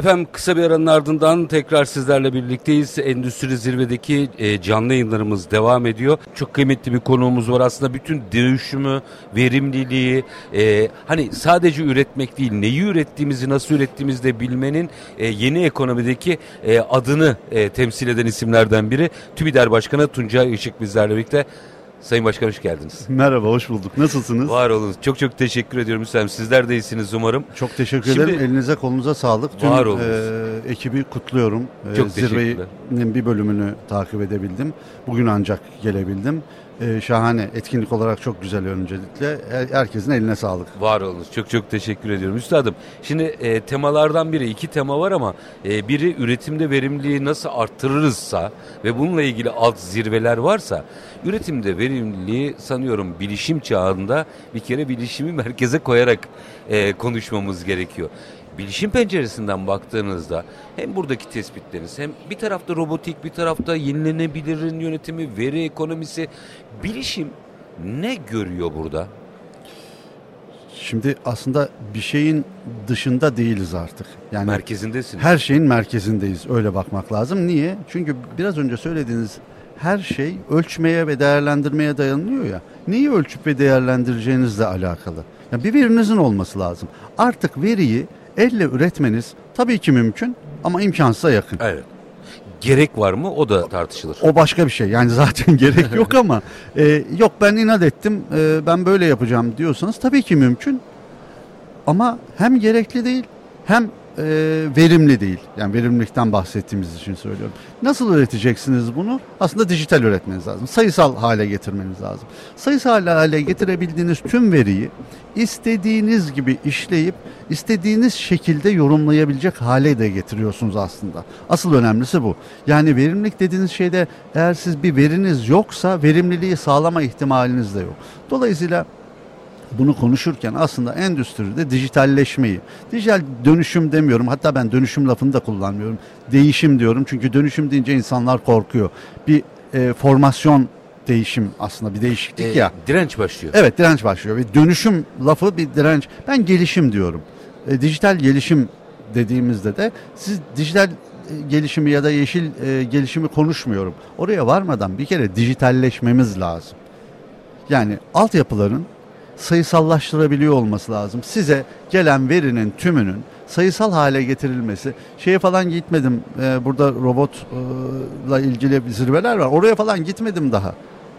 Efendim kısa bir aranın ardından tekrar sizlerle birlikteyiz. Endüstri Zirve'deki e, canlı yayınlarımız devam ediyor. Çok kıymetli bir konuğumuz var. Aslında bütün dönüşümü, verimliliği, e, hani sadece üretmek değil, neyi ürettiğimizi, nasıl ürettiğimizi de bilmenin e, yeni ekonomideki e, adını e, temsil eden isimlerden biri. TÜBİDER Başkanı Tuncay Işık bizlerle birlikte. Sayın Başkan hoş geldiniz. Merhaba, hoş bulduk. Nasılsınız? Var olun. Çok çok teşekkür ediyorum Hüsam. Sizler de iyisiniz umarım. Çok teşekkür Şimdi, ederim. Elinize kolunuza sağlık. Tüm var olun. E, ekibi kutluyorum. Çok e, Zirvenin bir bölümünü takip edebildim. Bugün ancak gelebildim. E, şahane. Etkinlik olarak çok güzel öncelikle. Herkesin eline sağlık. Var olun. Çok çok teşekkür ediyorum. Üstadım şimdi e, temalardan biri, iki tema var ama e, biri üretimde verimliliği nasıl arttırırızsa ve bununla ilgili alt zirveler varsa üretimde verimliliği sanıyorum bilişim çağında bir kere bilişimi merkeze koyarak e, konuşmamız gerekiyor bilişim penceresinden baktığınızda hem buradaki tespitleriniz hem bir tarafta robotik bir tarafta yenilenebilirin yönetimi, veri ekonomisi bilişim ne görüyor burada? Şimdi aslında bir şeyin dışında değiliz artık. Yani merkezindesiniz. Her şeyin merkezindeyiz. Öyle bakmak lazım. Niye? Çünkü biraz önce söylediğiniz her şey ölçmeye ve değerlendirmeye dayanıyor ya. Neyi ölçüp ve değerlendireceğinizle alakalı. Yani bir verinizin olması lazım. Artık veriyi elle üretmeniz tabii ki mümkün ama imkansıza yakın. Evet. Gerek var mı o da tartışılır. O başka bir şey yani zaten gerek yok ama e, yok ben inat ettim e, ben böyle yapacağım diyorsanız tabii ki mümkün ama hem gerekli değil hem e, verimli değil. Yani verimlilikten bahsettiğimiz için söylüyorum. Nasıl üreteceksiniz bunu? Aslında dijital üretmeniz lazım. Sayısal hale getirmeniz lazım. Sayısal hale getirebildiğiniz tüm veriyi istediğiniz gibi işleyip istediğiniz şekilde yorumlayabilecek hale de getiriyorsunuz aslında. Asıl önemlisi bu. Yani verimlilik dediğiniz şeyde eğer siz bir veriniz yoksa verimliliği sağlama ihtimaliniz de yok. Dolayısıyla bunu konuşurken aslında endüstride dijitalleşmeyi, dijital dönüşüm demiyorum hatta ben dönüşüm lafını da kullanmıyorum. Değişim diyorum çünkü dönüşüm deyince insanlar korkuyor. Bir e, formasyon değişim aslında bir değişiklik e, ya. Direnç başlıyor. Evet direnç başlıyor ve dönüşüm lafı bir direnç. Ben gelişim diyorum. E, dijital gelişim dediğimizde de siz dijital e, gelişimi ya da yeşil e, gelişimi konuşmuyorum. Oraya varmadan bir kere dijitalleşmemiz lazım. Yani altyapıların sayısallaştırabiliyor olması lazım. Size gelen verinin tümünün sayısal hale getirilmesi. Şeye falan gitmedim. Ee, burada robotla ilgili zirveler var. Oraya falan gitmedim daha.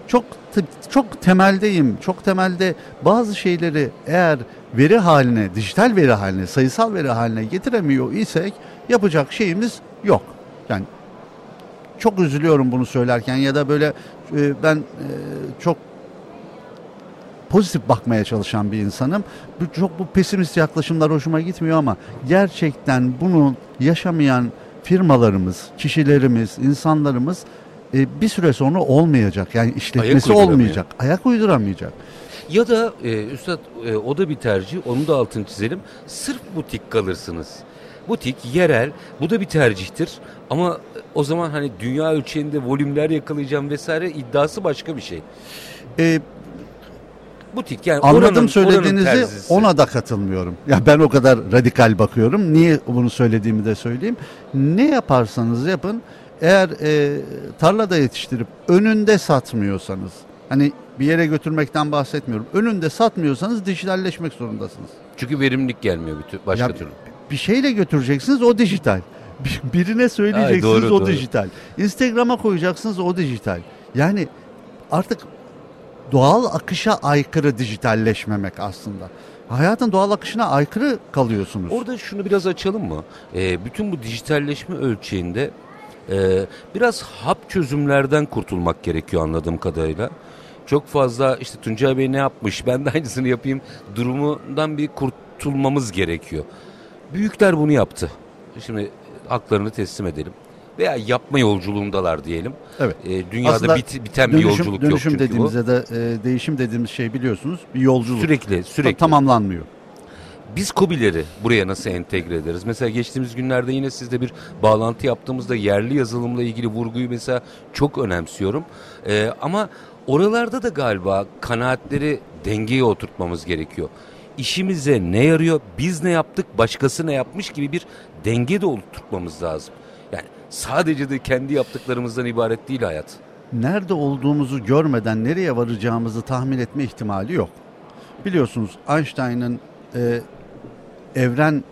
Çok çok temeldeyim. Çok temelde bazı şeyleri eğer veri haline, dijital veri haline, sayısal veri haline getiremiyor isek yapacak şeyimiz yok. Yani çok üzülüyorum bunu söylerken ya da böyle e, ben e, çok pozitif bakmaya çalışan bir insanım. Bu, çok bu pesimist yaklaşımlar hoşuma gitmiyor ama gerçekten bunu yaşamayan firmalarımız, kişilerimiz, insanlarımız e, bir süre sonra olmayacak. Yani işletmesi Ayak olmayacak. Ayak uyduramayacak. Ya da e, Üstad e, o da bir tercih. Onu da altını çizelim. Sırf butik kalırsınız. Butik, yerel bu da bir tercihtir. Ama o zaman hani dünya ölçeğinde volümler yakalayacağım vesaire iddiası başka bir şey. E, butik yani Anladım oranın, söylediğinizi oranın ona da katılmıyorum. Ya ben o kadar radikal bakıyorum. Niye bunu söylediğimi de söyleyeyim. Ne yaparsanız yapın eğer e, tarlada yetiştirip önünde satmıyorsanız hani bir yere götürmekten bahsetmiyorum. Önünde satmıyorsanız dijitalleşmek zorundasınız. Çünkü verimlilik gelmiyor bütün başka ya, türlü. Bir şeyle götüreceksiniz o dijital. Birine söyleyeceksiniz Ay, doğru, o doğru. dijital. Instagram'a koyacaksınız o dijital. Yani artık doğal akışa aykırı dijitalleşmemek aslında. Hayatın doğal akışına aykırı kalıyorsunuz. Orada şunu biraz açalım mı? Ee, bütün bu dijitalleşme ölçeğinde e, biraz hap çözümlerden kurtulmak gerekiyor anladığım kadarıyla. Çok fazla işte Tuncay Bey ne yapmış ben de aynısını yapayım durumundan bir kurtulmamız gerekiyor. Büyükler bunu yaptı. Şimdi haklarını teslim edelim veya yapma yolculuğundalar diyelim. Evet. E, dünyada Aslında bit, biten dönüşüm, bir yolculuk dönüşüm yok çünkü dediğimizde de e, değişim dediğimiz şey biliyorsunuz bir yolculuk. Sürekli sürekli. tamamlanmıyor. Biz COBİ'leri buraya nasıl entegre ederiz? Mesela geçtiğimiz günlerde yine sizle bir bağlantı yaptığımızda yerli yazılımla ilgili vurguyu mesela çok önemsiyorum. Ee, ama oralarda da galiba kanaatleri dengeye oturtmamız gerekiyor. işimize ne yarıyor, biz ne yaptık, başkası ne yapmış gibi bir denge de oturtmamız lazım. Sadece de kendi yaptıklarımızdan ibaret değil hayat. Nerede olduğumuzu görmeden nereye varacağımızı tahmin etme ihtimali yok. Biliyorsunuz Einstein'ın e, evren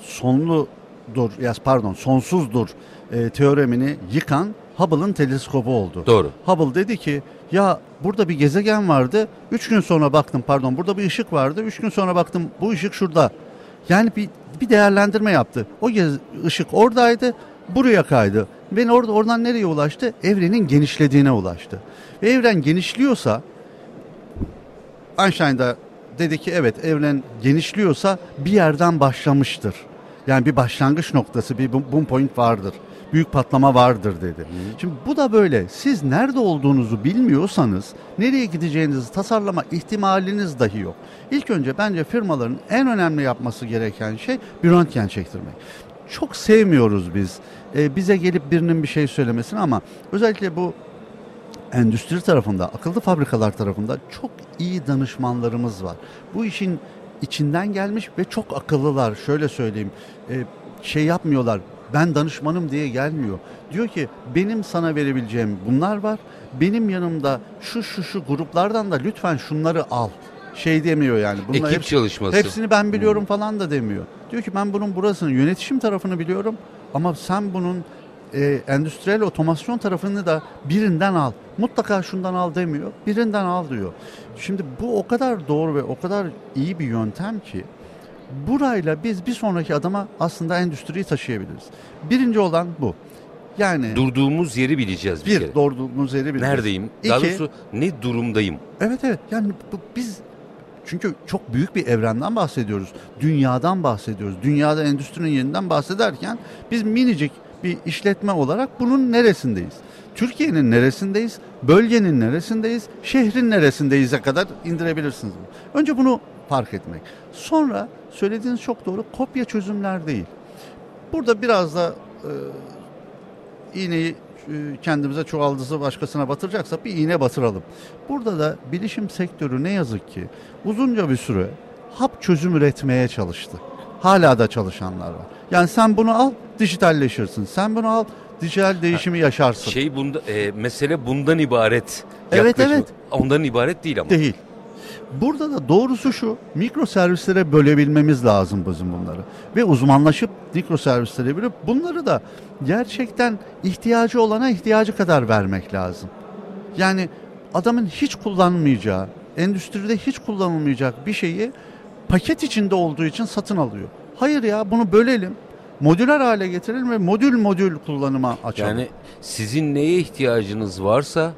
sonludur, ya pardon sonsuzdur e, teoremini yıkan Hubble'ın teleskobu oldu. Doğru. Hubble dedi ki ya burada bir gezegen vardı. Üç gün sonra baktım pardon burada bir ışık vardı. Üç gün sonra baktım bu ışık şurada. Yani bir, bir değerlendirme yaptı. O gez, ışık oradaydı buraya kaydı. Beni orada oradan nereye ulaştı? Evrenin genişlediğine ulaştı. Ve evren genişliyorsa Einstein da dedi ki evet evren genişliyorsa bir yerden başlamıştır. Yani bir başlangıç noktası, bir boom point vardır. Büyük patlama vardır dedi. Hı. Şimdi bu da böyle. Siz nerede olduğunuzu bilmiyorsanız nereye gideceğinizi tasarlama ihtimaliniz dahi yok. İlk önce bence firmaların en önemli yapması gereken şey bir röntgen çektirmek. Çok sevmiyoruz biz. Ee, bize gelip birinin bir şey söylemesini ama özellikle bu endüstri tarafında, akıllı fabrikalar tarafında çok iyi danışmanlarımız var. Bu işin içinden gelmiş ve çok akıllılar. Şöyle söyleyeyim, e, şey yapmıyorlar. Ben danışmanım diye gelmiyor. Diyor ki benim sana verebileceğim bunlar var. Benim yanımda şu şu şu gruplardan da lütfen şunları al. Şey demiyor yani. Bunlar Ekip hepsi, çalışması. Hepsini ben biliyorum hmm. falan da demiyor. Diyor ki ben bunun burasını yönetişim tarafını biliyorum ama sen bunun e, endüstriyel otomasyon tarafını da birinden al. Mutlaka şundan al demiyor. Birinden al diyor. Şimdi bu o kadar doğru ve o kadar iyi bir yöntem ki burayla biz bir sonraki adama aslında endüstriyi taşıyabiliriz. Birinci olan bu. Yani durduğumuz yeri bileceğiz bir, bir kere. durduğumuz yeri bileceğiz. Neredeyim? İki, Daha doğrusu ne durumdayım? Evet evet. Yani bu, biz çünkü çok büyük bir evrenden bahsediyoruz. Dünyadan bahsediyoruz. Dünyada endüstrinin yerinden bahsederken biz minicik bir işletme olarak bunun neresindeyiz? Türkiye'nin neresindeyiz? Bölgenin neresindeyiz? Şehrin neresindeyiz'e kadar indirebilirsiniz. Önce bunu fark etmek. Sonra söylediğiniz çok doğru kopya çözümler değil. Burada biraz da e, iğneyi kendimize çuvaldızı başkasına batıracaksak bir iğne batıralım. Burada da bilişim sektörü ne yazık ki uzunca bir süre hap çözüm üretmeye çalıştı. Hala da çalışanlar var. Yani sen bunu al dijitalleşirsin. Sen bunu al dijital değişimi ha, yaşarsın. Şey bunda e, mesele bundan ibaret. Evet evet. Ondan ibaret değil ama. Değil. Burada da doğrusu şu, mikro servislere bölebilmemiz lazım bizim bunları. Ve uzmanlaşıp mikro servislere bölüp bunları da gerçekten ihtiyacı olana ihtiyacı kadar vermek lazım. Yani adamın hiç kullanmayacağı, endüstride hiç kullanılmayacak bir şeyi paket içinde olduğu için satın alıyor. Hayır ya bunu bölelim. Modüler hale getirelim ve modül modül kullanıma açalım. Yani sizin neye ihtiyacınız varsa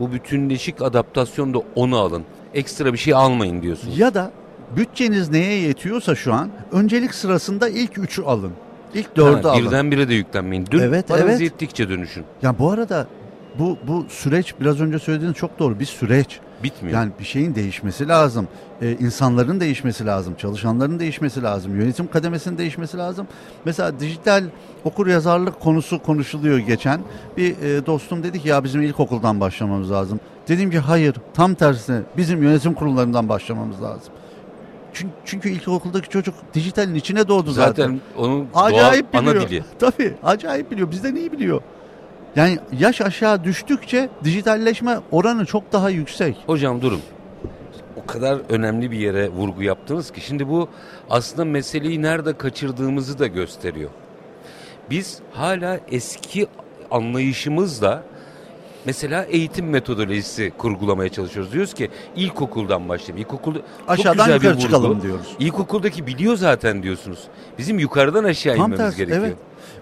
bu bütünleşik adaptasyonda onu alın ekstra bir şey almayın diyorsunuz. Ya da bütçeniz neye yetiyorsa şu an öncelik sırasında ilk üçü alın. İlk dördü ha, alın. Birdenbire de yüklenmeyin. Dün evet, paranız evet. yettikçe dönüşün. Ya bu arada bu bu süreç biraz önce söylediğiniz çok doğru bir süreç. Bitmiyor. Yani bir şeyin değişmesi lazım. Ee, insanların değişmesi lazım. Çalışanların değişmesi lazım. Yönetim kademesinin değişmesi lazım. Mesela dijital okur yazarlık konusu konuşuluyor geçen. Bir e, dostum dedi ki ya bizim ilkokuldan başlamamız lazım. Dedim ki hayır tam tersine bizim yönetim kurullarından başlamamız lazım. Çünkü, çünkü ilkokuldaki çocuk dijitalin içine doğdu zaten. Zaten onun acayip doğal biliyor. ana dili. Tabii acayip biliyor. Bizden iyi biliyor. Yani yaş aşağı düştükçe dijitalleşme oranı çok daha yüksek. Hocam durun. O kadar önemli bir yere vurgu yaptınız ki şimdi bu aslında meseleyi nerede kaçırdığımızı da gösteriyor. Biz hala eski anlayışımızla mesela eğitim metodolojisi kurgulamaya çalışıyoruz. Diyoruz ki ilkokuldan başlayalım. İlkokulda aşağıdan yukarı çıkalım diyoruz. İlkokuldaki biliyor zaten diyorsunuz. Bizim yukarıdan aşağı Tam inmemiz tersi, gerekiyor. Evet.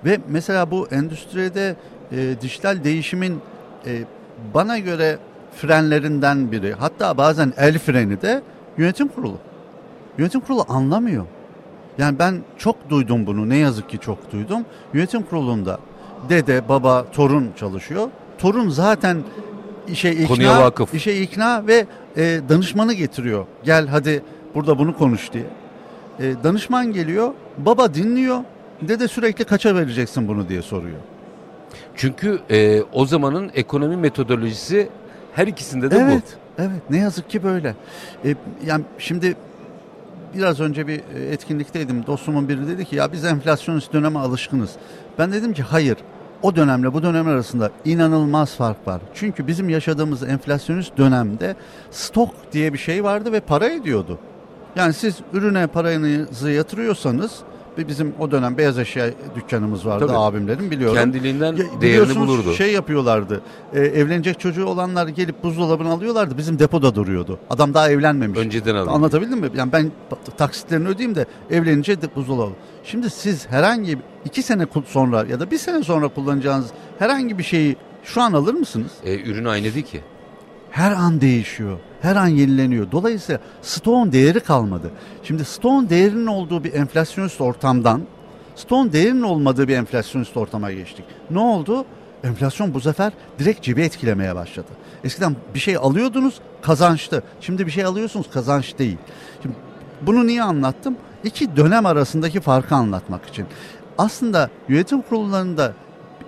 Ve mesela bu endüstride e, dijital değişimin e, bana göre frenlerinden biri. Hatta bazen el freni de yönetim kurulu. Yönetim kurulu anlamıyor. Yani ben çok duydum bunu. Ne yazık ki çok duydum. Yönetim kurulunda dede, baba, torun çalışıyor. Torun zaten işe ikna, işe ikna ve e, danışmanı getiriyor. Gel hadi burada bunu konuş diye. E, danışman geliyor, baba dinliyor. Dede sürekli kaça vereceksin bunu diye soruyor. Çünkü e, o zamanın ekonomi metodolojisi her ikisinde de evet, bu. Evet, ne yazık ki böyle. E, yani şimdi biraz önce bir e, etkinlikteydim. Dostumun biri dedi ki ya biz enflasyonist döneme alışkınız. Ben dedim ki hayır. O dönemle bu dönem arasında inanılmaz fark var. Çünkü bizim yaşadığımız enflasyonist dönemde stok diye bir şey vardı ve para ediyordu. Yani siz ürüne paranızı yatırıyorsanız bizim o dönem beyaz eşya dükkanımız vardı Tabii. abimlerim biliyorum. Kendiliğinden Ya, değerini bulurdu. Şey yapıyorlardı. e, evlenecek çocuğu olanlar gelip buzdolabını alıyorlardı. Bizim depoda duruyordu. Adam daha evlenmemiş. Önceden alın. Anlatabildim mi? Yani ben taksitlerini ödeyeyim de evlenince de buzdolabı. Şimdi siz herhangi iki sene sonra ya da bir sene sonra kullanacağınız herhangi bir şeyi şu an alır mısınız? E, ürün aynı değil ki. Her an değişiyor. Her an yenileniyor. Dolayısıyla stoğun değeri kalmadı. Şimdi stoğun değerinin olduğu bir enflasyonist ortamdan stoğun değerinin olmadığı bir enflasyonist ortama geçtik. Ne oldu? Enflasyon bu sefer direkt cebi etkilemeye başladı. Eskiden bir şey alıyordunuz kazançtı. Şimdi bir şey alıyorsunuz kazanç değil. Şimdi bunu niye anlattım? İki dönem arasındaki farkı anlatmak için. Aslında yönetim kurullarında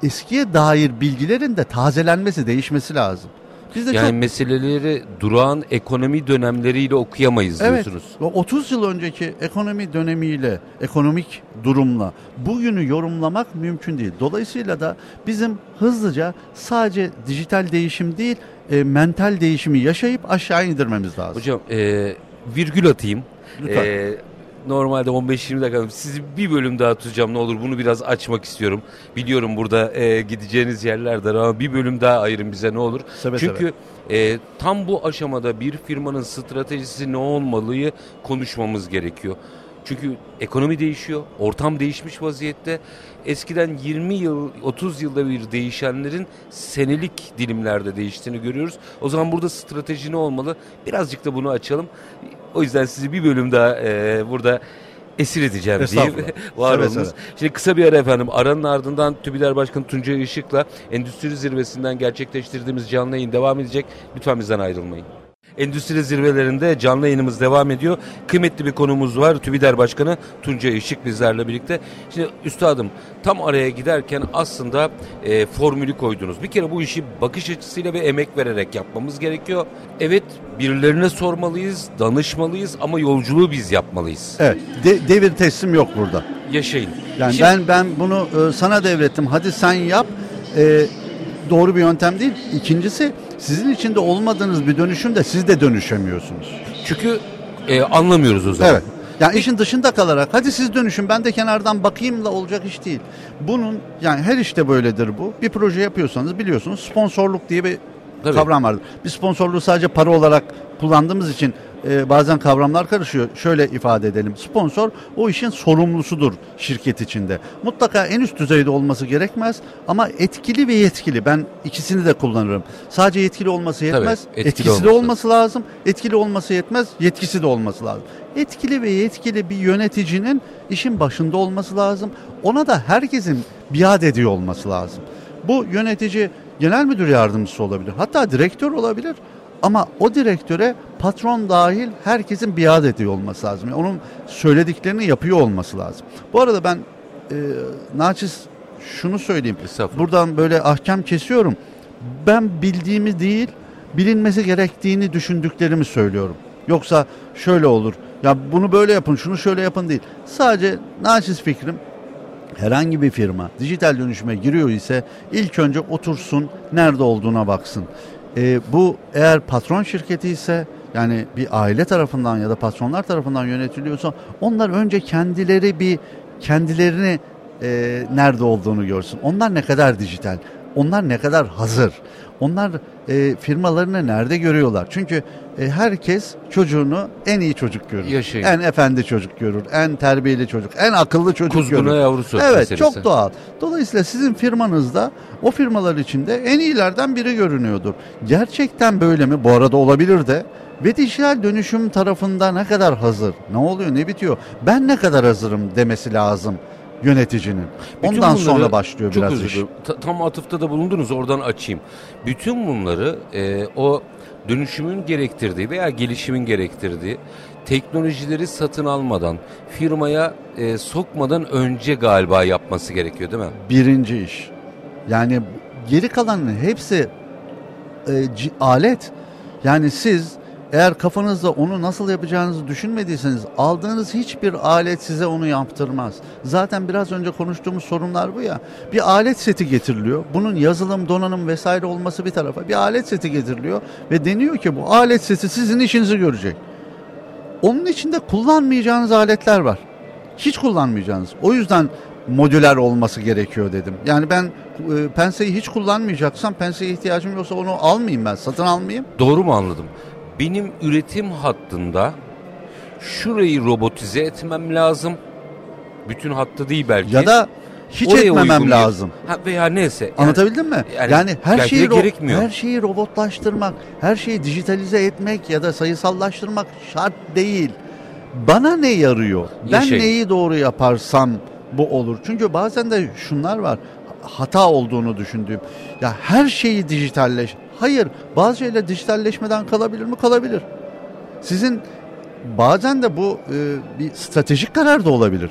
eskiye dair bilgilerin de tazelenmesi, değişmesi lazım. Biz de Yani çok meseleleri durağan ekonomi dönemleriyle okuyamayız Evet. diyorsunuz. ve 30 yıl önceki ekonomi dönemiyle, ekonomik durumla bugünü yorumlamak mümkün değil. Dolayısıyla da bizim hızlıca sadece dijital değişim değil, e, mental değişimi yaşayıp aşağı indirmemiz lazım. Hocam e, virgül atayım. Lütfen. E, normalde 15-20 dakika sizi bir bölüm daha tutacağım ne olur bunu biraz açmak istiyorum. Biliyorum burada e, gideceğiniz yerlerdir ama bir bölüm daha ayırın bize ne olur. Seve Çünkü e, tam bu aşamada bir firmanın stratejisi ne olmalıyı konuşmamız gerekiyor. Çünkü ekonomi değişiyor, ortam değişmiş vaziyette. Eskiden 20 yıl, 30 yılda bir değişenlerin senelik dilimlerde değiştiğini görüyoruz. O zaman burada strateji ne olmalı? Birazcık da bunu açalım. O yüzden sizi bir bölüm daha e, burada esir edeceğim. Estağfurullah. Var olunuz. Şimdi kısa bir ara efendim. Aranın ardından TÜBİDER Başkanı Tuncay Işık'la Endüstri Zirvesi'nden gerçekleştirdiğimiz canlı yayın devam edecek. Lütfen bizden ayrılmayın. Endüstri zirvelerinde canlı yayınımız devam ediyor. Kıymetli bir konumuz var. TÜBİDER Başkanı Tuncay Işık bizlerle birlikte. Şimdi üstadım tam araya giderken aslında e, formülü koydunuz. Bir kere bu işi bakış açısıyla ve emek vererek yapmamız gerekiyor. Evet birilerine sormalıyız, danışmalıyız ama yolculuğu biz yapmalıyız. Evet, de- devir teslim yok burada. Yaşayın. Yani Şimdi- ben ben bunu e, sana devrettim. Hadi sen yap. E, doğru bir yöntem değil. İkincisi sizin içinde olmadığınız bir dönüşümde siz de dönüşemiyorsunuz. Çünkü e, anlamıyoruz o zaman. Evet. Yani işin dışında kalarak hadi siz dönüşün ben de kenardan bakayımla olacak iş değil. Bunun yani her işte böyledir bu. Bir proje yapıyorsanız biliyorsunuz sponsorluk diye bir Tabii. kavram vardır. Biz sponsorluğu sadece para olarak kullandığımız için e, bazen kavramlar karışıyor. Şöyle ifade edelim. Sponsor o işin sorumlusudur şirket içinde. Mutlaka en üst düzeyde olması gerekmez ama etkili ve yetkili. Ben ikisini de kullanırım. Sadece yetkili olması yetmez. etkili etkisi de olması. olması lazım. Etkili olması yetmez. Yetkisi de olması lazım. Etkili ve yetkili bir yöneticinin işin başında olması lazım. Ona da herkesin biat ediyor olması lazım. Bu yönetici genel müdür yardımcısı olabilir. Hatta direktör olabilir. Ama o direktöre patron dahil herkesin biat ediyor olması lazım. Yani onun söylediklerini yapıyor olması lazım. Bu arada ben e, naçiz şunu söyleyeyim. Buradan böyle ahkam kesiyorum. Ben bildiğimi değil, bilinmesi gerektiğini düşündüklerimi söylüyorum. Yoksa şöyle olur. Ya bunu böyle yapın, şunu şöyle yapın değil. Sadece naçiz fikrim herhangi bir firma dijital dönüşüme giriyor ise ilk önce otursun, nerede olduğuna baksın. Ee, bu eğer patron şirketi ise yani bir aile tarafından ya da patronlar tarafından yönetiliyorsa onlar önce kendileri bir kendilerini e, nerede olduğunu görsün. Onlar ne kadar dijital, onlar ne kadar hazır, onlar e, firmalarını nerede görüyorlar. Çünkü e, herkes çocuğunu en iyi çocuk görür, Yaşayın. en efendi çocuk görür, en terbiyeli çocuk, en akıllı çocuk Kuzguna görür. yavrusu Evet meselesi. çok doğal. Dolayısıyla sizin firmanızda o firmalar içinde en iyilerden biri görünüyordur. Gerçekten böyle mi? Bu arada olabilir de. Ve dijital dönüşüm tarafında ne kadar hazır? Ne oluyor? Ne bitiyor? Ben ne kadar hazırım demesi lazım yöneticinin. Bütün Ondan bunları- sonra başlıyor çok biraz özür iş. Ta- tam atıfta da bulundunuz oradan açayım. Bütün bunları e, o dönüşümün gerektirdiği veya gelişimin gerektirdiği teknolojileri satın almadan, firmaya e, sokmadan önce galiba yapması gerekiyor değil mi? Birinci iş. Yani geri kalanın hepsi e, alet. Yani siz eğer kafanızda onu nasıl yapacağınızı düşünmediyseniz aldığınız hiçbir alet size onu yaptırmaz. Zaten biraz önce konuştuğumuz sorunlar bu ya. Bir alet seti getiriliyor. Bunun yazılım, donanım vesaire olması bir tarafa. Bir alet seti getiriliyor ve deniyor ki bu alet seti sizin işinizi görecek. Onun içinde kullanmayacağınız aletler var. Hiç kullanmayacağınız. O yüzden modüler olması gerekiyor dedim. Yani ben e, penseyi hiç kullanmayacaksam penseye ihtiyacım yoksa onu almayayım ben. Satın almayayım. Doğru mu anladım? Benim üretim hattında şurayı robotize etmem lazım. Bütün hattı değil belki. Ya da hiç Oraya etmemem lazım. Ha, veya neyse. Yani Anlatabildim mi? yani Yani, her şeyi gerekmiyor. her şeyi robotlaştırmak, her şeyi dijitalize etmek ya da sayısallaştırmak şart değil. Bana ne yarıyor? Ben Yaşayın. neyi doğru yaparsam bu olur. Çünkü bazen de şunlar var. Hata olduğunu düşündüğüm. Ya her şeyi dijitalleş. Hayır, bazı şeyler dijitalleşmeden kalabilir mi? Kalabilir. Sizin bazen de bu e, bir stratejik karar da olabilir.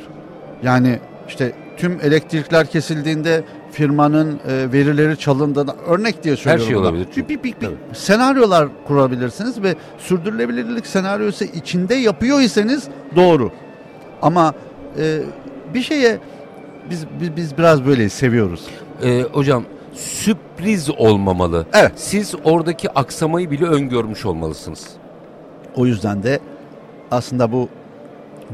Yani işte tüm elektrikler kesildiğinde firmanın e, verileri çalındığında örnek diye söylüyorum. şey buna. olabilir. Bir, bir, bir, bir senaryolar kurabilirsiniz ve sürdürülebilirlik senaryosu içinde yapıyor iseniz doğru. Ama e, bir şeye biz, biz biz biraz böyle seviyoruz. Ee, hocam sürpriz olmamalı. Evet. Siz oradaki aksamayı bile öngörmüş olmalısınız. O yüzden de aslında bu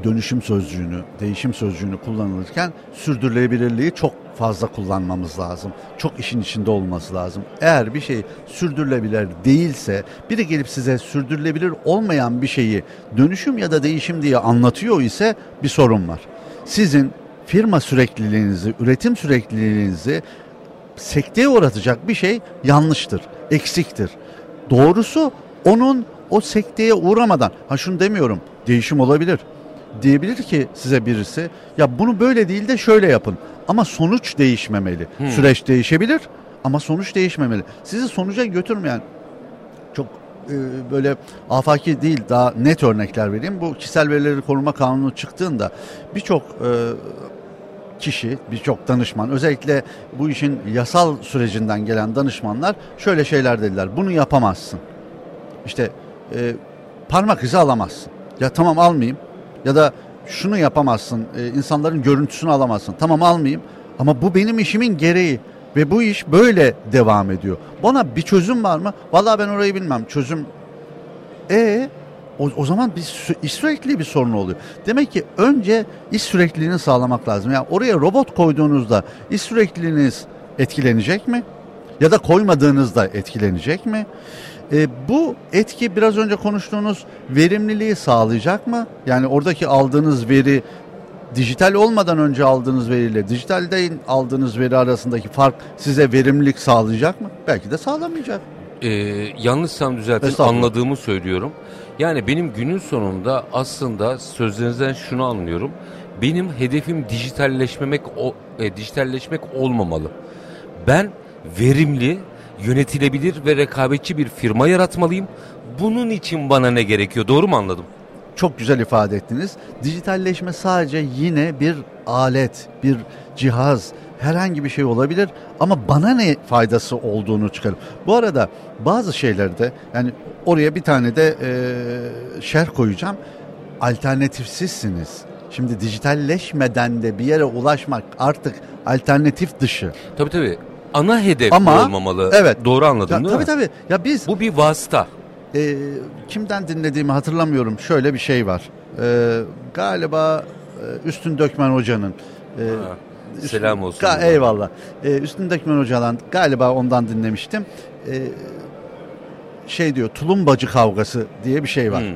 dönüşüm sözcüğünü, değişim sözcüğünü kullanılırken sürdürülebilirliği çok fazla kullanmamız lazım. Çok işin içinde olması lazım. Eğer bir şey sürdürülebilir değilse, biri gelip size sürdürülebilir olmayan bir şeyi dönüşüm ya da değişim diye anlatıyor ise bir sorun var. Sizin firma sürekliliğinizi, üretim sürekliliğinizi sekteye uğratacak bir şey yanlıştır, eksiktir. Doğrusu onun o sekteye uğramadan, ha şunu demiyorum, değişim olabilir. Diyebilir ki size birisi, ya bunu böyle değil de şöyle yapın. Ama sonuç değişmemeli. Süreç değişebilir ama sonuç değişmemeli. Sizi sonuca götürmeyen çok e, böyle afaki değil daha net örnekler vereyim. Bu kişisel verileri koruma kanunu çıktığında birçok e, kişi, birçok danışman özellikle bu işin yasal sürecinden gelen danışmanlar şöyle şeyler dediler. Bunu yapamazsın. İşte e, parmak izi alamazsın. Ya tamam almayayım. Ya da şunu yapamazsın. e, insanların görüntüsünü alamazsın. Tamam almayayım. Ama bu benim işimin gereği. Ve bu iş böyle devam ediyor. Bana bir çözüm var mı? Vallahi ben orayı bilmem. Çözüm e o, o zaman bir iş sürekli bir sorun oluyor. Demek ki önce iş sürekliliğini sağlamak lazım. Yani oraya robot koyduğunuzda iş sürekliliğiniz etkilenecek mi? Ya da koymadığınızda etkilenecek mi? E, bu etki biraz önce konuştuğunuz verimliliği sağlayacak mı? Yani oradaki aldığınız veri dijital olmadan önce aldığınız veriyle dijitalde aldığınız veri arasındaki fark size verimlilik sağlayacak mı? Belki de sağlamayacak. Ee, yanlışsam düzeltin anladığımı söylüyorum. Yani benim günün sonunda aslında sözlerinizden şunu anlıyorum. Benim hedefim dijitalleşmemek o, e, dijitalleşmek olmamalı. Ben verimli, yönetilebilir ve rekabetçi bir firma yaratmalıyım. Bunun için bana ne gerekiyor? Doğru mu anladım? Çok güzel ifade ettiniz. Dijitalleşme sadece yine bir alet, bir cihaz, herhangi bir şey olabilir ama bana ne faydası olduğunu çıkarım. Bu arada bazı şeylerde yani oraya bir tane de e, şerh koyacağım. Alternatifsizsiniz. Şimdi dijitalleşmeden de bir yere ulaşmak artık alternatif dışı. Tabii tabii. Ana hedef Ama- olmamalı. evet. Doğru anladım Ya, değil tabii mi? tabii. Ya biz Bu bir vasıta. E, kimden dinlediğimi hatırlamıyorum. Şöyle bir şey var. E, galiba e, Üstün Dökmen Hoca'nın. e, Ha, Üstün- Selam olsun. Ga- eyvallah. E, Üstün Dökmen Hoca'dan galiba ondan dinlemiştim. E, şey diyor tulumbacı kavgası diye bir şey var. Hmm.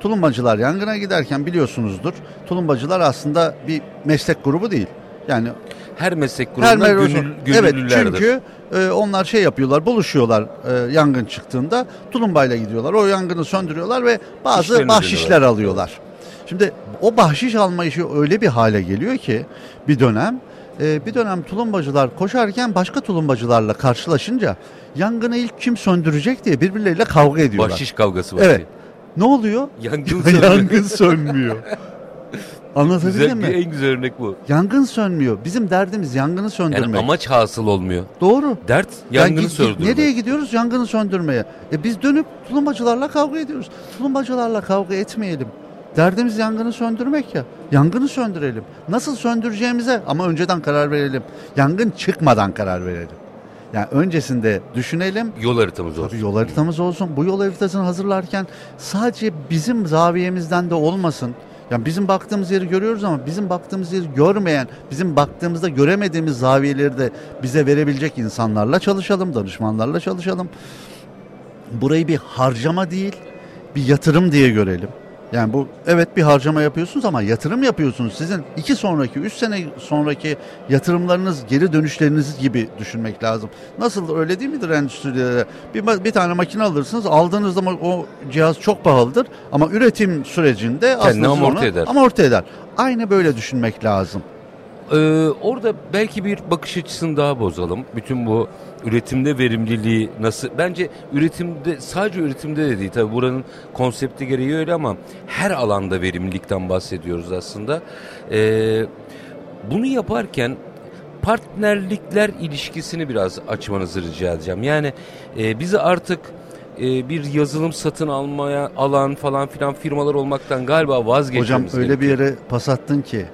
Tulumbacılar yangına giderken biliyorsunuzdur. Tulumbacılar aslında bir meslek grubu değil. Yani Her meslek grubunda gönül, Evet gönüllülerdir. çünkü e, onlar şey yapıyorlar buluşuyorlar e, yangın çıktığında tulumbayla gidiyorlar. O yangını söndürüyorlar ve bazı İşlerini bahşişler ödüyorlar. alıyorlar. Şimdi o bahşiş alma işi öyle bir hale geliyor ki bir dönem e, bir dönem tulumbacılar koşarken başka tulumbacılarla karşılaşınca yangını ilk kim söndürecek diye birbirleriyle kavga ediyorlar. Bahşiş kavgası var. Evet. Ne oluyor? Yangın sönmüyor. Yangın sönmüyor. Anlatabildim mi? En güzel örnek bu. Yangın sönmüyor. Bizim derdimiz yangını söndürmek. Yani amaç hasıl olmuyor. Doğru. Dert Yani yangını git- söndürmek. Nereye gidiyoruz? Yangını söndürmeye. E biz dönüp tulumbacılarla kavga ediyoruz. Tulumbacılarla kavga etmeyelim. Derdimiz yangını söndürmek ya. Yangını söndürelim. Nasıl söndüreceğimize ama önceden karar verelim. Yangın çıkmadan karar verelim. Yani öncesinde düşünelim. Yol haritamız olsun. Tabii yol haritamız olsun. Bu yol haritasını hazırlarken sadece bizim zaviyemizden de olmasın. Yani bizim baktığımız yeri görüyoruz ama bizim baktığımız yeri görmeyen, bizim baktığımızda göremediğimiz zaviyeleri de bize verebilecek insanlarla çalışalım, danışmanlarla çalışalım. Burayı bir harcama değil, bir yatırım diye görelim. Yani bu evet bir harcama yapıyorsunuz ama yatırım yapıyorsunuz. Sizin iki sonraki, üç sene sonraki yatırımlarınız geri dönüşleriniz gibi düşünmek lazım. Nasıl öyle değil midir endüstrilere? Bir, bir tane makine alırsınız. Aldığınızda o cihaz çok pahalıdır ama üretim sürecinde aslında siz amorti eder. amorti eder. Aynı böyle düşünmek lazım. Ee, orada belki bir bakış açısını daha bozalım. Bütün bu üretimde verimliliği nasıl? Bence üretimde sadece üretimde de değil. Tabii buranın konsepti gereği öyle ama her alanda verimlilikten bahsediyoruz aslında. Ee, bunu yaparken partnerlikler ilişkisini biraz açmanızı rica edeceğim. Yani e, bizi artık e, bir yazılım satın almaya alan falan filan firmalar olmaktan galiba vazgeçmemiz Hocam öyle gerekiyor. bir yere pas attın ki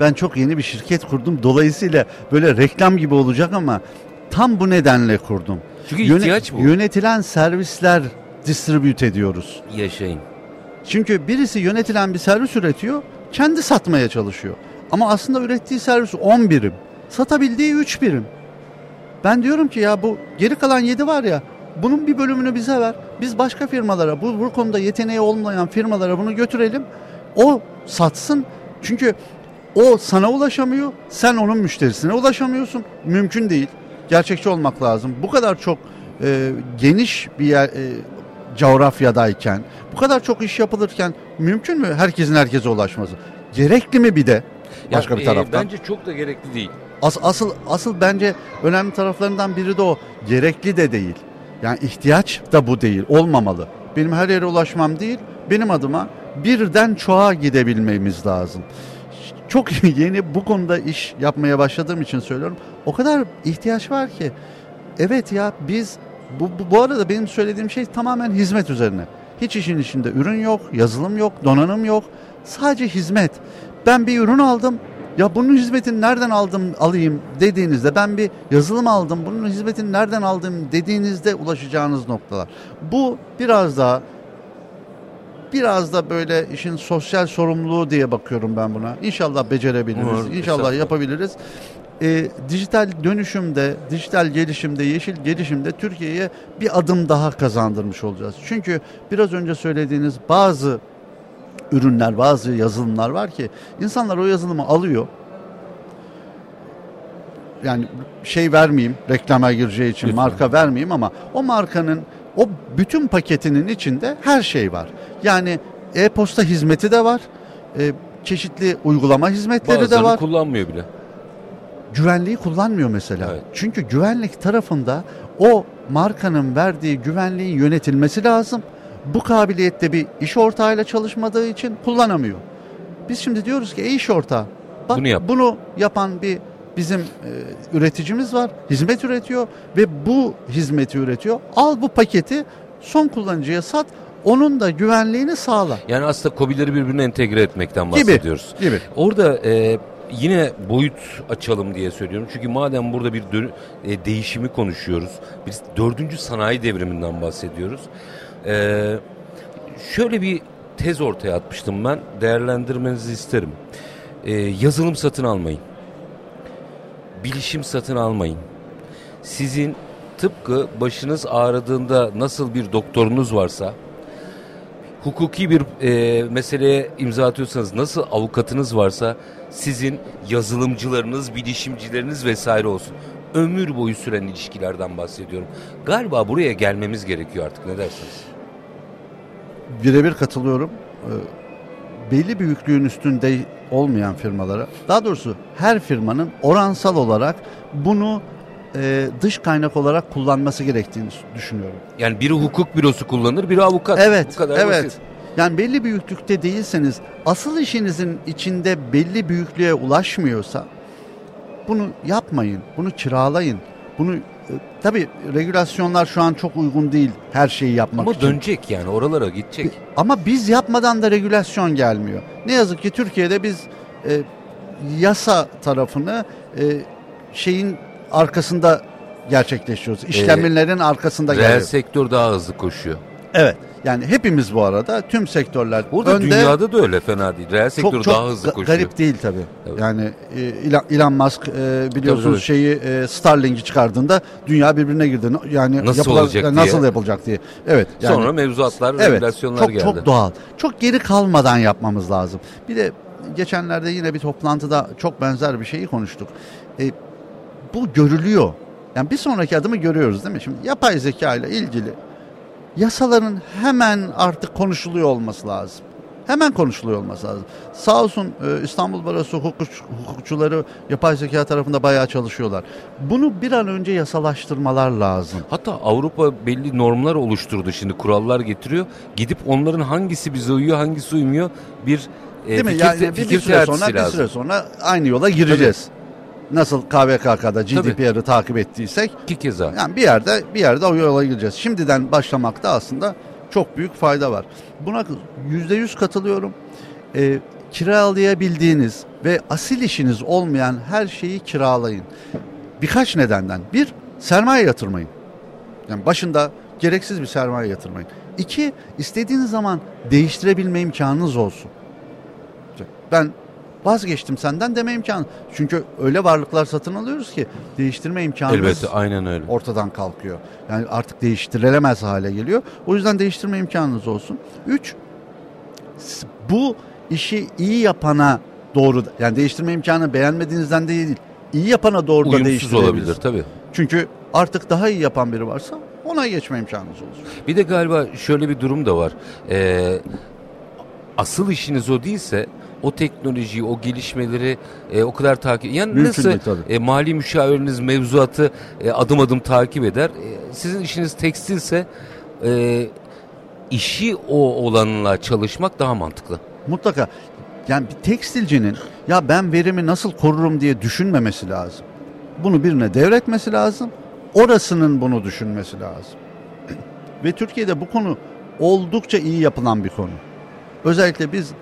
ben çok yeni bir şirket kurdum. Dolayısıyla böyle reklam gibi olacak ama tam bu nedenle kurdum. Çünkü Yöne- ihtiyaç bu. Yönetilen servisler distribüt ediyoruz. Yaşayın. Çünkü birisi yönetilen bir servis üretiyor, kendi satmaya çalışıyor. Ama aslında ürettiği servis 10 birim. Satabildiği 3 birim. Ben diyorum ki ya bu geri kalan 7 var ya bunun bir bölümünü bize ver. Biz başka firmalara bu, bu konuda yeteneği olmayan firmalara bunu götürelim. O satsın. Çünkü o sana ulaşamıyor. Sen onun müşterisine ulaşamıyorsun. Mümkün değil. Gerçekçi olmak lazım. Bu kadar çok e, geniş bir yer, e, coğrafyadayken, bu kadar çok iş yapılırken mümkün mü herkesin herkese ulaşması? Gerekli mi bir de başka Ya, bir e, taraftan? bence çok da gerekli değil. As- asıl asıl bence önemli taraflarından biri de o. Gerekli de değil. Yani ihtiyaç da bu değil. Olmamalı. Benim her yere ulaşmam değil. Benim adıma birden çoğa gidebilmemiz lazım. Çok yeni bu konuda iş yapmaya başladığım için söylüyorum. O kadar ihtiyaç var ki. Evet ya biz bu, bu, bu arada benim söylediğim şey tamamen hizmet üzerine. Hiç işin içinde ürün yok, yazılım yok, donanım yok. Sadece hizmet. Ben bir ürün aldım. Ya bunun hizmetini nereden aldım alayım dediğinizde ben bir yazılım aldım. Bunun hizmetini nereden aldım dediğinizde ulaşacağınız noktalar. Bu biraz daha biraz da böyle işin sosyal sorumluluğu diye bakıyorum ben buna. İnşallah becerebiliriz. Umarım, İnşallah yapabiliriz. Ee, dijital dönüşümde, dijital gelişimde, yeşil gelişimde Türkiye'ye bir adım daha kazandırmış olacağız. Çünkü biraz önce söylediğiniz bazı ürünler, bazı yazılımlar var ki insanlar o yazılımı alıyor. Yani şey vermeyeyim, reklama gireceği için Lütfen. marka vermeyeyim ama o markanın o bütün paketinin içinde her şey var. Yani e-posta hizmeti de var. e, çeşitli uygulama hizmetleri de Bazıları var kullanmıyor bile. güvenliği kullanmıyor mesela. Evet. Çünkü güvenlik tarafında o markanın verdiği güvenliğin yönetilmesi lazım. Bu kabiliyette bir iş ortağıyla çalışmadığı için kullanamıyor. Biz şimdi diyoruz ki e iş ortağı. Bak, Bunu yap. Bunu yapan bir bizim e, üreticimiz var. Hizmet üretiyor ve bu hizmeti üretiyor. Al bu paketi son kullanıcıya sat. Onun da güvenliğini sağla. Yani aslında KOBİ'leri birbirine entegre etmekten Gibi. bahsediyoruz. Gibi. Orada e, yine boyut açalım diye söylüyorum. Çünkü madem burada bir dön- e, değişimi konuşuyoruz. Biz dördüncü sanayi devriminden bahsediyoruz. E, şöyle bir tez ortaya atmıştım ben. Değerlendirmenizi isterim. E, yazılım satın almayın. Bilişim satın almayın. Sizin tıpkı başınız ağrıdığında nasıl bir doktorunuz varsa hukuki bir e, meseleye imza atıyorsanız nasıl avukatınız varsa sizin yazılımcılarınız, bilişimcileriniz vesaire olsun. Ömür boyu süren ilişkilerden bahsediyorum. Galiba buraya gelmemiz gerekiyor artık ne dersiniz? birebir katılıyorum. Ee, belli büyüklüğün üstünde olmayan firmalara, daha doğrusu her firmanın oransal olarak bunu e, dış kaynak olarak kullanması gerektiğini düşünüyorum. Yani biri hukuk bürosu kullanır, biri avukat. Evet, Bu kadar evet. basit. Yani belli büyüklükte değilseniz asıl işinizin içinde belli büyüklüğe ulaşmıyorsa bunu yapmayın. Bunu kiralayın. Bunu tabii regülasyonlar şu an çok uygun değil her şeyi yapmak Ama için. dönecek yani oralara gidecek. Ama biz yapmadan da regülasyon gelmiyor. Ne yazık ki Türkiye'de biz e, yasa tarafını e, şeyin arkasında gerçekleştiriyoruz. İşlemlerin arkasında Reel geliyor. sektör daha hızlı koşuyor. Evet. Yani hepimiz bu arada tüm sektörler Burada önde dünyada da öyle fena değil. Reel sektör çok çok daha hızlı koşuyor. garip değil tabii. Evet. Yani e, Elon- Musk e, biliyorsunuz Tabii, tabii. şeyi e, Starlink'i çıkardığında dünya birbirine girdi. Yani Nasıl yapılan- olacak yani diye. nasıl yapılacak diye. Evet. Yani, Sonra mevzuatlar, Evet, regülasyonlar çok, geldi. Çok doğal. Çok geri kalmadan yapmamız lazım. Bir de geçenlerde yine bir toplantıda çok benzer bir şeyi konuştuk. E, bu görülüyor. Yani bir sonraki adımı görüyoruz değil mi? Şimdi yapay zeka ile ilgili yasaların hemen artık konuşuluyor olması lazım. Hemen konuşuluyor olması lazım. Sağ olsun e, İstanbul Barosu hukuk, hukukçuları yapay zeka tarafında bayağı çalışıyorlar. Bunu bir an önce yasalaştırmalar lazım. Hatta Avrupa belli normlar oluşturdu şimdi kurallar getiriyor. Gidip onların hangisi bize uyuyor hangisi uymuyor bir e, Değil mi? fikir, Yani te- bir, bir süre sonra bir lazım. süre sonra aynı yola gireceğiz. Nasıl KVKK'da GDPR'ı takip ettiysek İki keza. yani bir yerde bir yerde o yola gireceğiz. Şimdiden başlamakta aslında çok büyük fayda var. Buna yüzde yüz katılıyorum. Ee, kiralayabildiğiniz ve asil işiniz olmayan her şeyi kiralayın. Birkaç nedenden. Bir, sermaye yatırmayın. Yani başında gereksiz bir sermaye yatırmayın. İki, istediğiniz zaman değiştirebilme imkanınız olsun. Ben vazgeçtim senden deme imkanı. Çünkü öyle varlıklar satın alıyoruz ki değiştirme imkanımız Elbette aynen öyle. ortadan kalkıyor. Yani artık değiştirilemez hale geliyor. O yüzden değiştirme imkanınız olsun. Üç, bu işi iyi yapana doğru, yani değiştirme imkanı beğenmediğinizden değil, iyi yapana doğru da Uyumsuz olabilir tabii. Çünkü artık daha iyi yapan biri varsa ona geçme imkanınız olur. Bir de galiba şöyle bir durum da var. Ee, asıl işiniz o değilse o teknolojiyi, o gelişmeleri e, o kadar takip... Yani Mümkün nasıl değil tabii. e, mali müşaviriniz mevzuatı e, adım adım takip eder. E, sizin işiniz tekstilse e, işi o olanla çalışmak daha mantıklı. Mutlaka. Yani bir tekstilcinin ya ben verimi nasıl korurum diye düşünmemesi lazım. Bunu birine devretmesi lazım. Orasının bunu düşünmesi lazım. Ve Türkiye'de bu konu oldukça iyi yapılan bir konu. Özellikle biz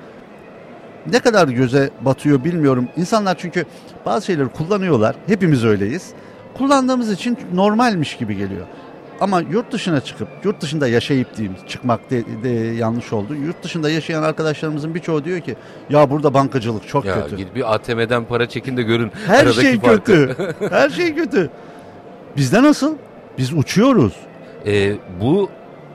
ne kadar göze batıyor bilmiyorum. İnsanlar çünkü bazı şeyleri kullanıyorlar. Hepimiz öyleyiz. Kullandığımız için normalmiş gibi geliyor. Ama yurt dışına çıkıp, yurt dışında yaşayıp diyeyim, çıkmak de, de yanlış oldu. Yurt dışında yaşayan arkadaşlarımızın birçoğu diyor ki, ya burada bankacılık çok Ya kötü. gidip bir ATM'den para çekin de görün Her şey farkı. kötü. Her şey kötü. Bizde nasıl? Biz uçuyoruz. E, bu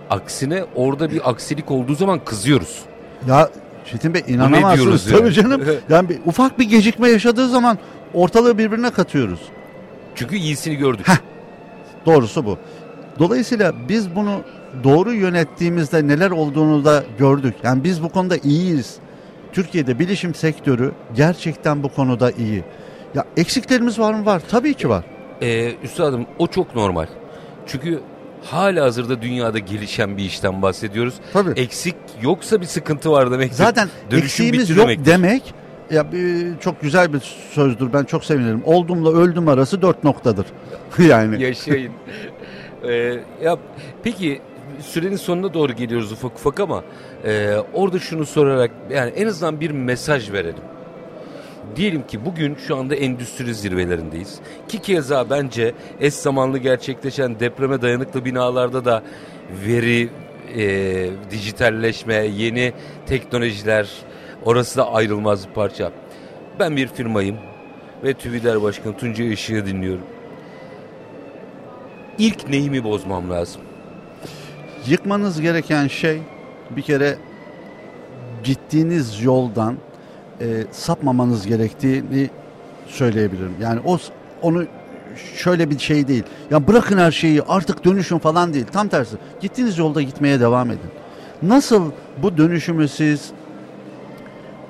aksine orada bir aksilik olduğu zaman kızıyoruz. Ya Çetin Bey inanamazsınız. yani? Tabii canım. Yani bir, ufak bir gecikme yaşadığı zaman ortalığı birbirine katıyoruz. Çünkü iyisini gördük. Doğrusu bu. Dolayısıyla biz bunu doğru yönettiğimizde neler olduğunu da gördük. Yani biz bu konuda iyiyiz. Türkiye'de bilişim sektörü gerçekten bu konuda iyi. Ya eksiklerimiz var mı? Var. Tabii ki var. Ee, üstadım o çok normal. Çünkü hala hazırda dünyada gelişen bir işten bahsediyoruz. Tabii. Eksik yoksa bir sıkıntı var demek. Zaten Dönüşüm eksiğimiz yok demektir. demek ya çok güzel bir sözdür. Ben çok sevinirim. Oldumla öldüm arası dört noktadır. yani Yaşayın. Ee, ya peki sürenin sonuna doğru geliyoruz ufak ufak ama e, orada şunu sorarak yani en azından bir mesaj verelim. Diyelim ki bugün şu anda endüstri zirvelerindeyiz. Ki keza bence eş zamanlı gerçekleşen depreme dayanıklı binalarda da veri, e, dijitalleşme, yeni teknolojiler orası da ayrılmaz bir parça. Ben bir firmayım ve TÜBİDER Başkanı Tuncay Işık'ı dinliyorum. İlk neyimi bozmam lazım? yıkmanız gereken şey bir kere gittiğiniz yoldan e, sapmamanız gerektiğini söyleyebilirim. Yani o onu şöyle bir şey değil. Ya bırakın her şeyi artık dönüşün falan değil. Tam tersi. Gittiğiniz yolda gitmeye devam edin. Nasıl bu dönüşümü siz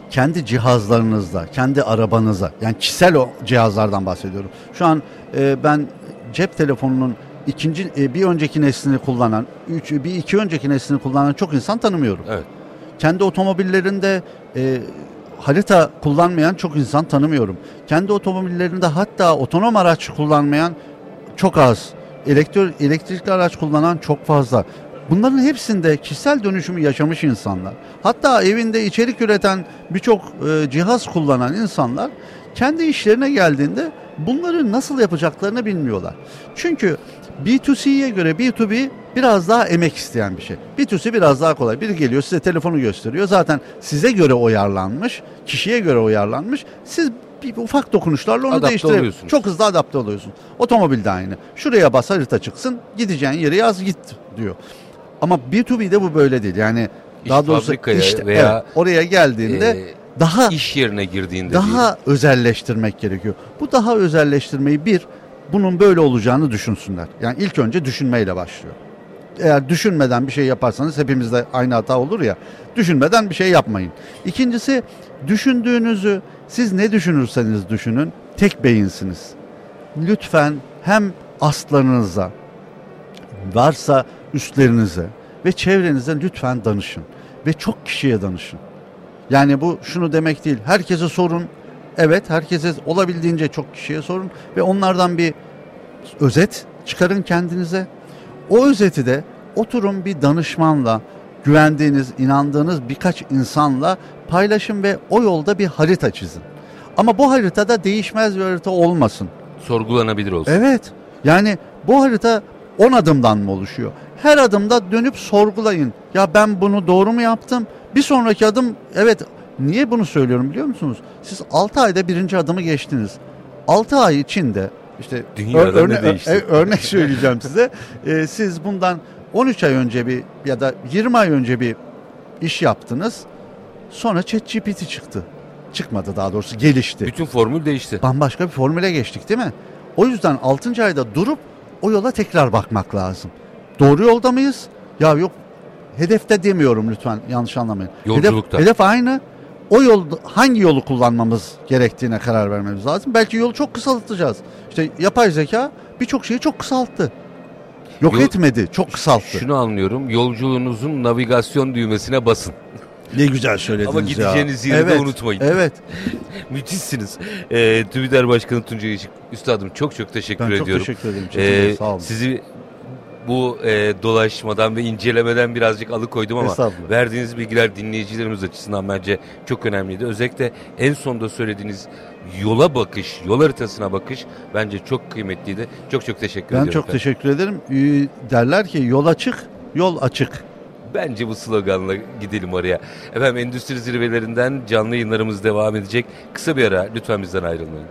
kendi cihazlarınızda, kendi arabanıza, yani kişisel o cihazlardan bahsediyorum. Şu an e, ben cep telefonunun ikinci e, bir önceki neslini kullanan, üç, bir iki önceki neslini kullanan çok insan tanımıyorum. Evet. Kendi otomobillerinde e, harita kullanmayan çok insan tanımıyorum. Kendi otomobillerinde hatta otonom araç kullanmayan çok az. Elektro, elektrikli araç kullanan çok fazla. Bunların hepsinde kişisel dönüşümü yaşamış insanlar. Hatta evinde içerik üreten birçok e, cihaz kullanan insanlar kendi işlerine geldiğinde bunları nasıl yapacaklarını bilmiyorlar. Çünkü B2C'ye göre B2B biraz daha emek isteyen bir şey. B2C biraz daha kolay. Biri geliyor size telefonu gösteriyor. Zaten size göre uyarlanmış, kişiye göre uyarlanmış. Siz bir ufak dokunuşlarla onu oluyorsunuz. Çok hızlı adapte oluyorsun. Otomobil de aynı. Şuraya bas harita çıksın, gideceğin yere yaz git diyor. Ama B2B'de bu böyle değil. Yani İş daha doğrusu işte veya, evet, oraya geldiğinde Ee, daha iş yerine girdiğinde daha özelleştirmek gerekiyor. Bu daha özelleştirmeyi bir bunun böyle olacağını düşünsünler. Yani ilk önce düşünmeyle başlıyor. Eğer düşünmeden bir şey yaparsanız hepimizde aynı hata olur ya. Düşünmeden bir şey yapmayın. İkincisi düşündüğünüzü siz ne düşünürseniz düşünün tek beyinsiniz. Lütfen hem aslarınıza varsa üstlerinize ve çevrenize lütfen danışın. Ve çok kişiye danışın. Yani bu şunu demek değil. Herkese sorun. Evet herkese olabildiğince çok kişiye sorun. Ve onlardan bir özet çıkarın kendinize. O özeti de oturun bir danışmanla, güvendiğiniz, inandığınız birkaç insanla paylaşın ve o yolda bir harita çizin. Ama bu haritada değişmez bir harita olmasın. sorgulanabilir olsun. Evet. Yani bu harita 10 adımdan mı oluşuyor? Her adımda dönüp sorgulayın. Ya ben bunu doğru mu yaptım? Bir sonraki adım evet niye bunu söylüyorum biliyor musunuz? Siz 6 ayda birinci adımı geçtiniz. 6 ay içinde işte Dünyada ör- ne örne- değişti? e- örnek söyleyeceğim size. Ee, siz bundan 13 ay önce bir ya da 20 ay önce bir iş yaptınız. Sonra ChatGPT çıktı. Çıkmadı daha doğrusu gelişti Bütün formül değişti. bambaşka bir formüle geçtik değil mi? O yüzden 6. ayda durup o yola tekrar bakmak lazım. Doğru yolda mıyız? Ya yok hedefte demiyorum lütfen yanlış anlamayın. Yolculukta. Hedef, hedef aynı. O yol hangi yolu kullanmamız gerektiğine karar vermemiz lazım. Belki yolu çok kısaltacağız. İşte yapay zeka birçok şeyi çok kısalttı. Yok Yol- etmedi, çok kısalttı. Şunu anlıyorum. Yolculuğunuzun navigasyon düğmesine basın. ne güzel söylediniz Ama ya. gideceğiniz yeri de evet, unutmayın. Evet. Müthişsiniz. Ee, TÜBİDER Başkanı Tuncay Işık. Üstadım çok çok teşekkür Ben çok ediyorum. teşekkür ederim. Ee, sağ olun. sizi bu e, dolaşmadan ve incelemeden birazcık alıkoydum ama verdiğiniz bilgiler dinleyicilerimiz açısından bence çok önemliydi. Özellikle en sonda söylediğiniz yola bakış, yol haritasına bakış bence çok kıymetliydi. Çok çok teşekkür Ben ediyorum. çok efendim. teşekkür ederim. Ee, derler ki yol açık, yol açık. Bence bu sloganla gidelim oraya. Efendim endüstri zirvelerinden canlı yayınlarımız devam edecek. Kısa bir ara lütfen bizden ayrılmayın.